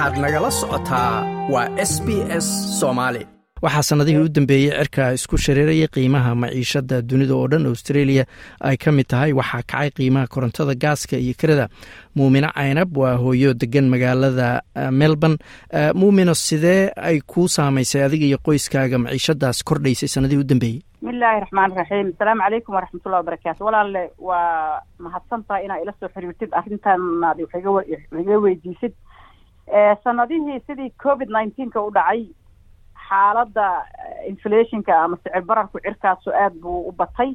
waxaad nagala socotaa waa s b s soomaali waxaa sannadihii u dambeeyey cirka isku shareerayay qiimaha maciishada dunida oo dhan australia ay ka mid tahay waxaa kacay qiimaha korontada gaaska iyo kirada. Muumino caynab waa hooyo degan magaalada melbourne. Muumino sidee ay kuu saamaysay adiga iyo qoyskaaga maciishadaas kordhaysay sannadihii u dambeeyey bismillahi raxmaan raxiim asalaamu calaykum waraxmatullahi wabarakaatu walaalle waa mahadsan tahay inaa ila soo xiriirtid arrintaanaad waxiga weydiisid sanadihii sidii covid nineteenka u dhacay xaaladda inflationka ama sicir bararku cirkaasu aad buu u batay.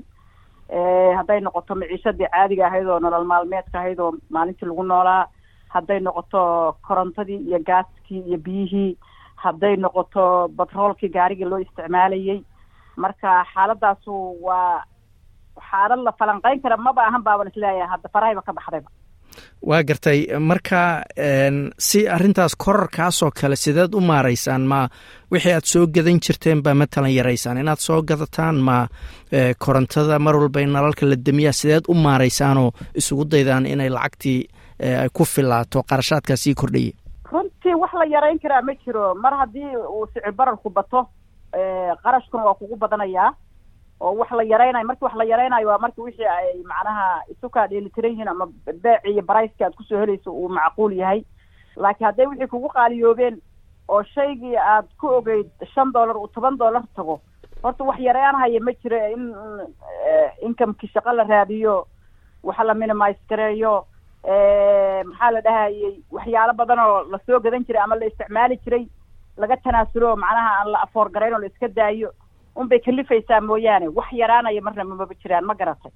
Hadday noqoto maciishadii caadiga ahayd oo nolol maalmeedka ahayd oo maalintii lagu noolaa hadday noqoto korontadii iyo gaaskii iyo biyihii hadday noqoto batroolkii gaarigii loo isticmaalayay. Marka xaaladaasu waa xaalad la falanqeyn kara maba ahan baaban is leeyahay hadda farahayba ka baxdayba waa gartay marka si arrintaas korarkaasoo kale sideed u maaraysaan ma wixii aad soo gadan jirteen baa matalan yaraysaan. Inaad soo gadataan ma korontada mar walba in nalalka la demiyaa sideed u maaraysaanoo isugu daydaan inay lacagtii ay ku filaato qarashaadkaa sii kordhayay. Runtii wax la yarayn karaa ma jiro. Mar haddii uu sicir bararku bato qarashkuna waa kugu badanayaa oo wax la yaraynayo marki wax la yaraynayo waa marki wixii ay macnaha isukaa dheelitiran yihiin ama beeci iyo barayska aad ku soo helayso uu macquul yahay. Laakiin hadday wixii kugu qaaliyoobeen oo shaygii aad ku ogeyd shan dollar uu toban dollar tago horta wax yaraanhaya ma jiro in incomekii shaqo la raadiyo waxa la minimise gareeyo maxaa la dhahayey waxyaalo badan oo la soo gadan jiray ama la isticmaali jiray laga tanaasulo macnaha aan la afoor garayn oo la iska daayo unbay kalifaysaa mooyaane. Wax yaraanaya marna mamaba jiraan ma garatay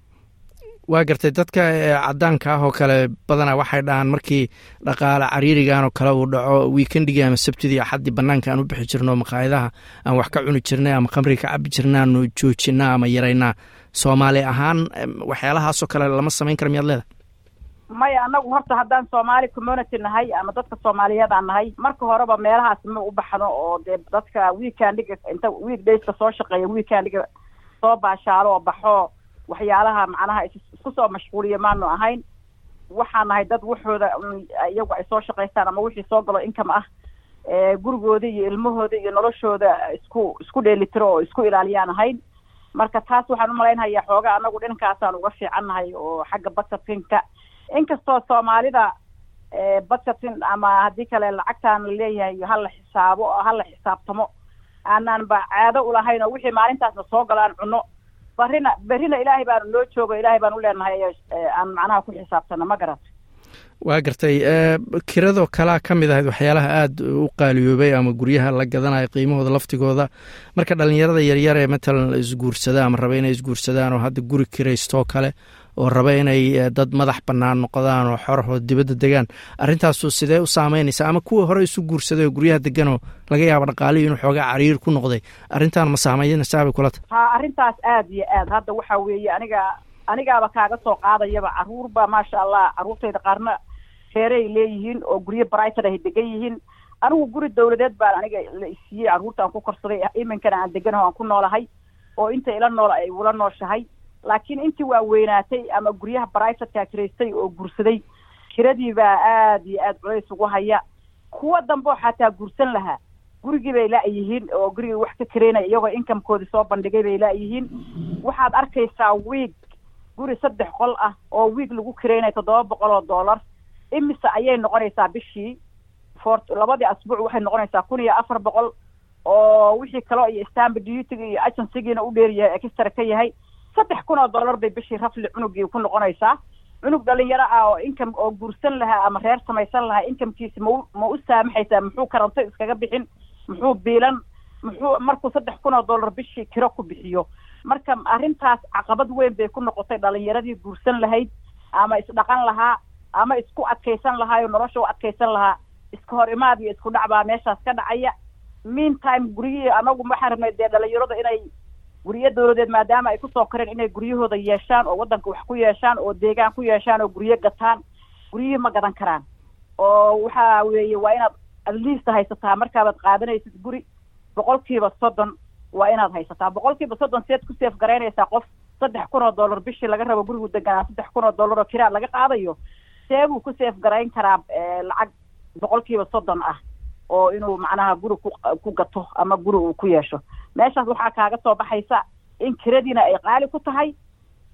waa gartay dadka cadaanka ah oo kale badanaa waxay dhahaan markii dhaqaale cariirigan oo kale uu dhaco weekendigii ama sabtidii axaddii banaanka aan u bixi jirno maqaayadaha aan wax ka cuni jirnay ama khamriga ka cabi jirna aanu joojinaa ama yaraynaa soomaali ahaan waxyaalahaasoo kale lama samayn kara miyaad leedahay maya anagu horta haddaan soomaali community nahay ama dadka soomaaliyeed aan nahay marka horeba meelahaas ma u baxno oo dee dadka weekendiga inta week dayska soo shaqeeya weekendiga soo baashaalo oo baxo waxyaalaha macnaha isku soo mashquuliya maanu ahayn. Waxaan nahay dad waxooda iyagu ay soo shaqaystaan ama wixii soo galo income ah gurigooda iyo ilmahooda iyo noloshooda isku isku dheelitiro oo isku ilaaliyaan ahayn. Marka taas waxaan umalaynhayaa xooga anagu dhinkaasaan uga fiican nahay oo xagga budgetinka inkastoo soomaalida budgetin ama haddii kale lacagtaan la leeyahay hala xisaabo oo hala xisaabtamo aanaan ba caado ulahayn oo wixii maalintaasna soo galo aan cuno barina berrina ilaahay baanu noo joogo ilaahay baan u leenahay aan macnaha ku xisaabtano ma garata waa gartay kiradoo kalaa ka mid ahayd waxyaalaha aada u qaaliyoobay ama guryaha la gadanayo qiimahooda laftigooda. Marka dhalinyarada yaryar ee matalan isguursada ama raba inay isguursadaan oo hadda guri kiraystoo kale oo raba inay dad madax bannaan noqdaan oo xorahoo dibadda degaan. Arrintaasu sidee u saameynaysa ama kuwa hore isu guursaday oo guryaha deganoo laga yaabo dhaqaalihi inuu xoogaa cariir ku noqday? Arrintaan ma saameynaysaa bay kula tahay ha arrintaas aada iyo aad. Hadda waxaa weeye aniga anigaaba kaaga soo qaadayaba caruurba maasha allah caruurtayda qaarna reeray leeyihiin oo guryo brighton ay degan yihiin. Anigu guri dawladeed baan aniga la isiiyey carruurta aan ku korsaday iminkana aan deganaho aan ku noolahay oo inta ila nool ay ula nooshahay laakiin intii waa weynaatay ama guryaha brightonka kiraystay oo guursaday kiradii baa aada iyo aada culays ugu haya. Kuwa dambeo xataa guursan lahaa. Gurigii bay la-yihiin oo gurigii wax ka karaynaya iyagoo incomekoodii soo bandhigay bay la-yihiin waxaad arkaysaa wiig guri saddex qol ah oo wiig lagu karaynaya toddoba boqol oo dollar imise ayay noqonaysaa bishii for labadii asbuuc waxay noqonaysaa kun iyo afar boqol oo wixii kaleo iyo stamp dutyga iyo agencygiina u dheeryahay extra ka yahay saddex kun oo dollar bay bishii rafli cunugii ku noqonaysaa. Cunug dhalinyaro ah oo income oo guursan lahaa ama reer samaysan lahaa incomekiisi mau ma u saamaxaysaa muxuu karanto iskaga bixin muxuu biilan muxuu markuu saddex kun oo dollar bishii kiro ku bixiyo. Marka arrintaas caqabad weyn bay ku noqotay dhalinyaradii guursan lahayd ama isdhaqan lahaa ama isku adkaysan lahaa oo nolosha u adkaysan lahaa. Iska hor imaad iyo isku dhac baa meeshaas ka dhacaya. Mean time guryihii anagu waxaan rabnay dee dhalinyarada inay guryo dawladeed maadaama ay ku soo koreen inay guryahooda yeeshaan oo waddanka wax ku yeeshaan oo deegaan ku yeeshaan oo guryo gataan guryihii ma gadan karaan. Oo waxa weeye waa inaad atleast haysataa markaabaad qaadanaysid guri boqolkiiba soddon waa inaad haysataa. Boqolkiiba soddon seed ku seef garaynaysaa qof saddex kun oo dollar bishii laga rabo gurigu deganaa saddex kun oo dollar oo kiraa laga qaadayo see buu ku seef garayn karaa lacag boqol kiiba soddon ah oo inuu macnaha guri ku ku gato ama guri uu ku yeesho meeshaas waxaa kaaga soo baxaysa in kiradiina ay qaali ku tahay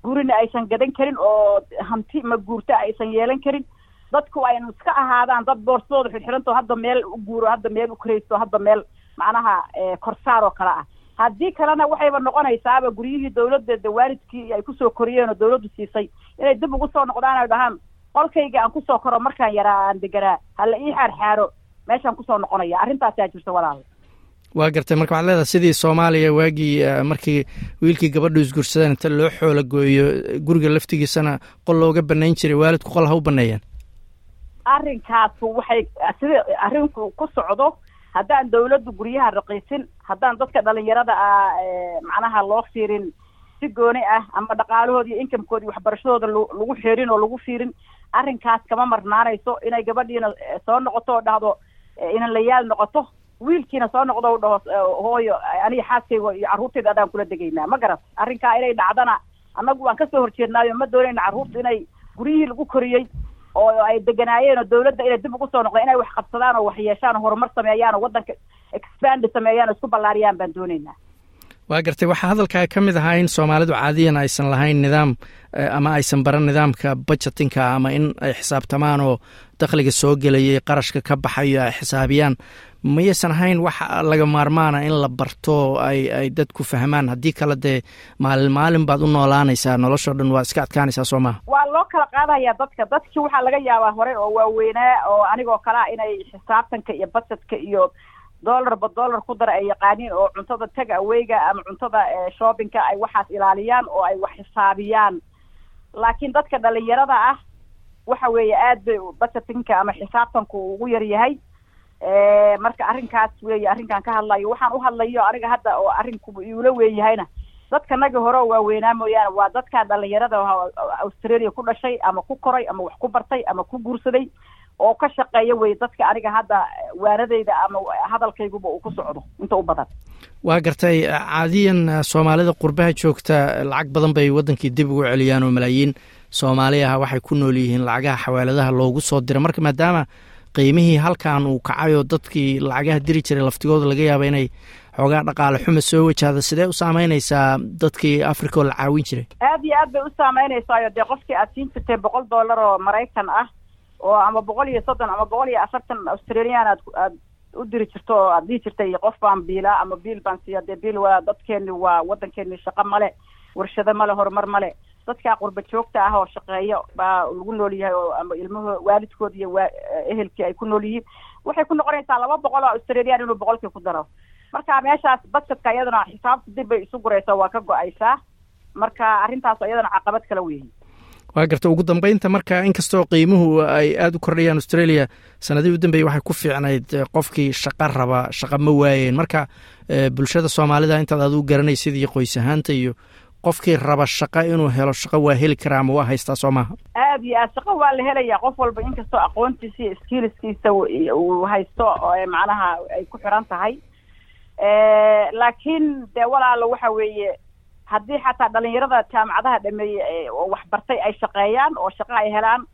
gurina aysan gadan karin oo hanti ma guurta aysan yeelan karin. Dadku aynu iska ahaadaan dad boorsadooda xidxidhantoo hadda meel u guuro hadda meel u karaysto hadda meel macnaha korsaar oo kale ah. Haddii kalena waxayba noqonaysaaba guryihii dawladda de waalidkii ay ku soo koriyeen oo dawladdu siisay inay dib ugu soo noqdaan ay dhahaan qolkayga aan ku soo koro markaan yaraa aan deganaa hala ii xaarxaaro meeshaan ku soo noqonaya. Arrintaasaa jirta walaal waa gartay marka waxaad leedahay sidii soomaaliya waagii markii wiilkii gabadhu isguursadeen inta loo xoola gooyo guriga laftigiisana qol looga banayn jiray waalidku qol ha u baneeyaan arrinkaasu waxay sida arrinku ku socdo haddaan dawladdu guryaha raqiisin haddaan dadka dhalinyarada ah macnaha loo fiirin si gooni ah ama dhaqaalahooda iyo inkamkooda iyo waxbarashadooda lagu xirin oo lagu fiirin arrinkaas kama marnaanayso inay gabadhiina soo noqoto oo dhahdo inan layaal noqoto wiilkiina soo noqdo u dhaho hooyo aniga xaaskayga iyo carruurtayda adaan kula degaynaa. Ma garat arrinkaa inay dhacdana annagu waan ka soo horjeednaayo ma doonayna carruurta inay guryihii lagu koriyey oo ay deganaayeen oo dawladda inay dib ugu soo noqdeen inay wax qabsadaan oo wax yeeshaan oo horumar sameeyaan oo waddanka expand sameeyaan oo isku ballaariyaan baan doonaynaa. Waa gartay waxaa hadalkaa ka mid ahaa in soomaalidu caadiyan aysan lahayn nidaam ama aysan baran nidaamka budgetinka ama in ay xisaabtamaan oo dakhliga soo gelayay qarashka ka baxayo ay xisaabiyaan mayaysan ahayn wax laga maarmaana in la barto ay ay dadku fahmaan. Haddii kale dee maalin maalin baad u noolaanaysaa noloshoo dhan waa iska adkaanaysaa soo maha waa loo kala qaadaya dadka. Dadkii waxaa laga yaabaa hore oo waaweynaa oo anigoo kale ah inay xisaabtanka iyo budgetka iyo dollarba dollar ku dara ay yaqaaniin oo cuntada tag aweyga ama cuntada shoppingka ay waxaas ilaaliyaan oo ay wax xisaabiyaan. Laakiin dadka dhalinyarada ah waxa weeye aad bay budgetinka ama xisaabtanku ugu yar yahay marka arrinkaas weeye arrinkan ka hadlayo waxaan u hadlayo aniga hadda oo arrinku iula weeyahayna. Dadka naga hore waaweynaa mooyaane waa dadka dhalinyarada australia ku dhashay ama ku koray ama wax ku bartay ama ku guursaday oo ka shaqeeya wey dadka aniga hadda waanadeyda ama hadalkayguba uu ku socdo inta u badan. Waa gartay caadiyan soomaalida qurbaha joogta lacag badan bay waddankii dib ugu celiyaan oo malaayiin soomaali ah waxay ku nool yihiin lacagaha xawaaladaha loogu soo dira marka maadaama qiimihii halkan uu kacay oo dadkii lacagaha diri jiray laftigooda laga yaaba inay xoogaa dhaqaale xuma soo wajahda sidee u saameynaysaa dadkii africa oo la caawin jiray? Aad iyo aad bay u saameynaysayo dee qofkii aad siin jirtay boqol dollar oo maraykan ah oo ama boqol iyo soddon ama boqol iyo afartan australian aad aad u diri jirto oo aad dhihi jirtay qof baan biilaa ama biil baan siiya dee biil waa dadkeeni waa waddankeeni shaqo male warshado male horumar male dadkaa qurba joogta ah oo shaqeeya baa lagu nool yahay oo ama ilmaho waalidkood iyo waa ehelkii ay ku nool yihiin waxay ku noqonaysaa laba boqol oo australian inuu boqolkii ku daro. Marka meeshaas budgetka iyadana xisaabta dib bay isu guraysaa waa ka go'aysaa. Marka arrintaas iyadana caqabad kala weyihin waa garta ugu dambeynta marka inkastoo qiimuhu ay aada u kordhayaan australia sanadihii u dambeeyey waxay ku fiicnayd qofkii shaqo raba shaqa ma waayeen. Marka bulshada soomaalida intaad adigu garanaysid iyo qoys ahaanta iyo qofkii raba shaqo inuu helo shaqo waa heli karaa ama waa haystaa soo maaha? Aad iyo aad shaqo waa la helaya qof walba inkastoo aqoontiisa iyo skiliskiisa uu haysto macnaha ay ku xiran tahay. Laakiin dee walaalo waxa weeye haddii xataa dhalinyarada jaamacadaha dhameeyey oo waxbartay ay shaqeeyaan oo shaqo ay helaan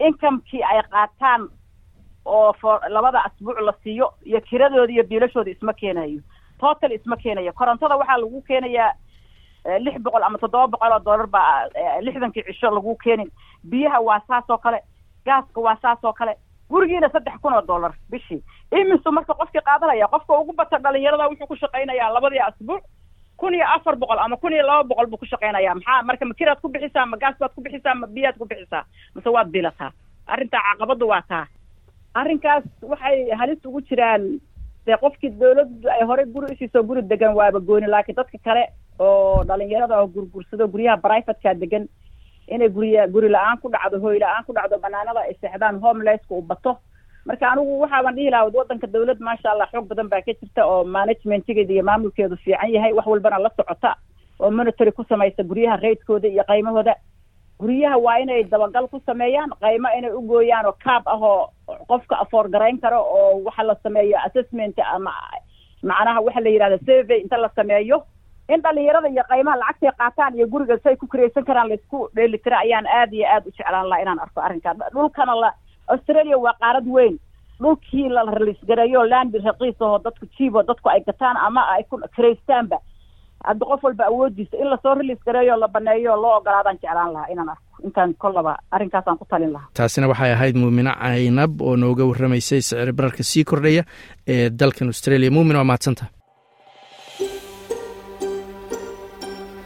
inkamekii ay qaataan oo for labada asbuuc la siiyo iyo kiradooda iyo biilashooda isma keenayo. Total isma keenayo. Korontada waxaa lagu keenayaa lix boqol ama toddoba boqol oo dollar baa lixdankii cisho lagu keenin. Biyaha waa saas oo kale gaaska waa saas oo kale gurigiina saddex kun oo dollar bishii. Imisu marka qofkii qaadanaya qofka ugu bata dhalinyarada wuxuu ku shaqaynayaa labadii asbuuc kun iyo afar boqol ama kun iyo laba boqol buu ku shaqaynaya maxaa marka ma kiraad ku bixisaa ma gaas baad ku bixisaa ma biyaad ku bixisaa mase waad bilataa arrintaa caqabaddu waa taa. Arrinkaas waxay halis ugu jiraan. Dee qofkii dawladdu ay horey guri usiisoo guri degan waaba gooni laakiin dadka kale oo dhalinyarada oo gurgursado guryaha brivatka degan inay guriya guri la'aan ku dhacdo hooy la'aan ku dhacdo banaanada ay seexdaan homelesska uu bato. Marka anigu waxaaban dhihi lahaa waddanka dawlad maasha allah xoog badan baa ka jirta oo managementgeeda iyo maamulkeedu fiican yahay wax walbana la socota oo monitory ku samaysa guryaha raydkooda iyo qaymahooda. Guryaha waa inay dabagal ku sameeyaan qaymo inay u gooyaan oo kaab ah oo qofka afoor garayn karo oo waxa la sameeyo assessment ama macnaha waxa la yidhahda survey inta la sameeyo in dhalinyarada iyo qaymaha lacagtay qaataan iyo guriga say ku kiraysan karaan la isku dheelitira ayaan aad iyo aad u jeclaan laha inaan arko arrinkaa dhulkana la australia waa qaarad weyn. Dhulkii la raliisgareeyo landi raqiis aho dadku jiibo dadku ay gataan ama ay ku kiraystaanba hadda qof walba awoodiisa in la soo riliis gareeyo la baneeyo loo ogolaadaan jeclaan lahaa inaan arko. Intaan kollaba arrinkaasaan ku talin lahaa. Taasina waxay ahayd muumino caynab oo nooga warramaysay sicir bararka sii kordhaya ee dalkan australia. Muumin waa mahadsanta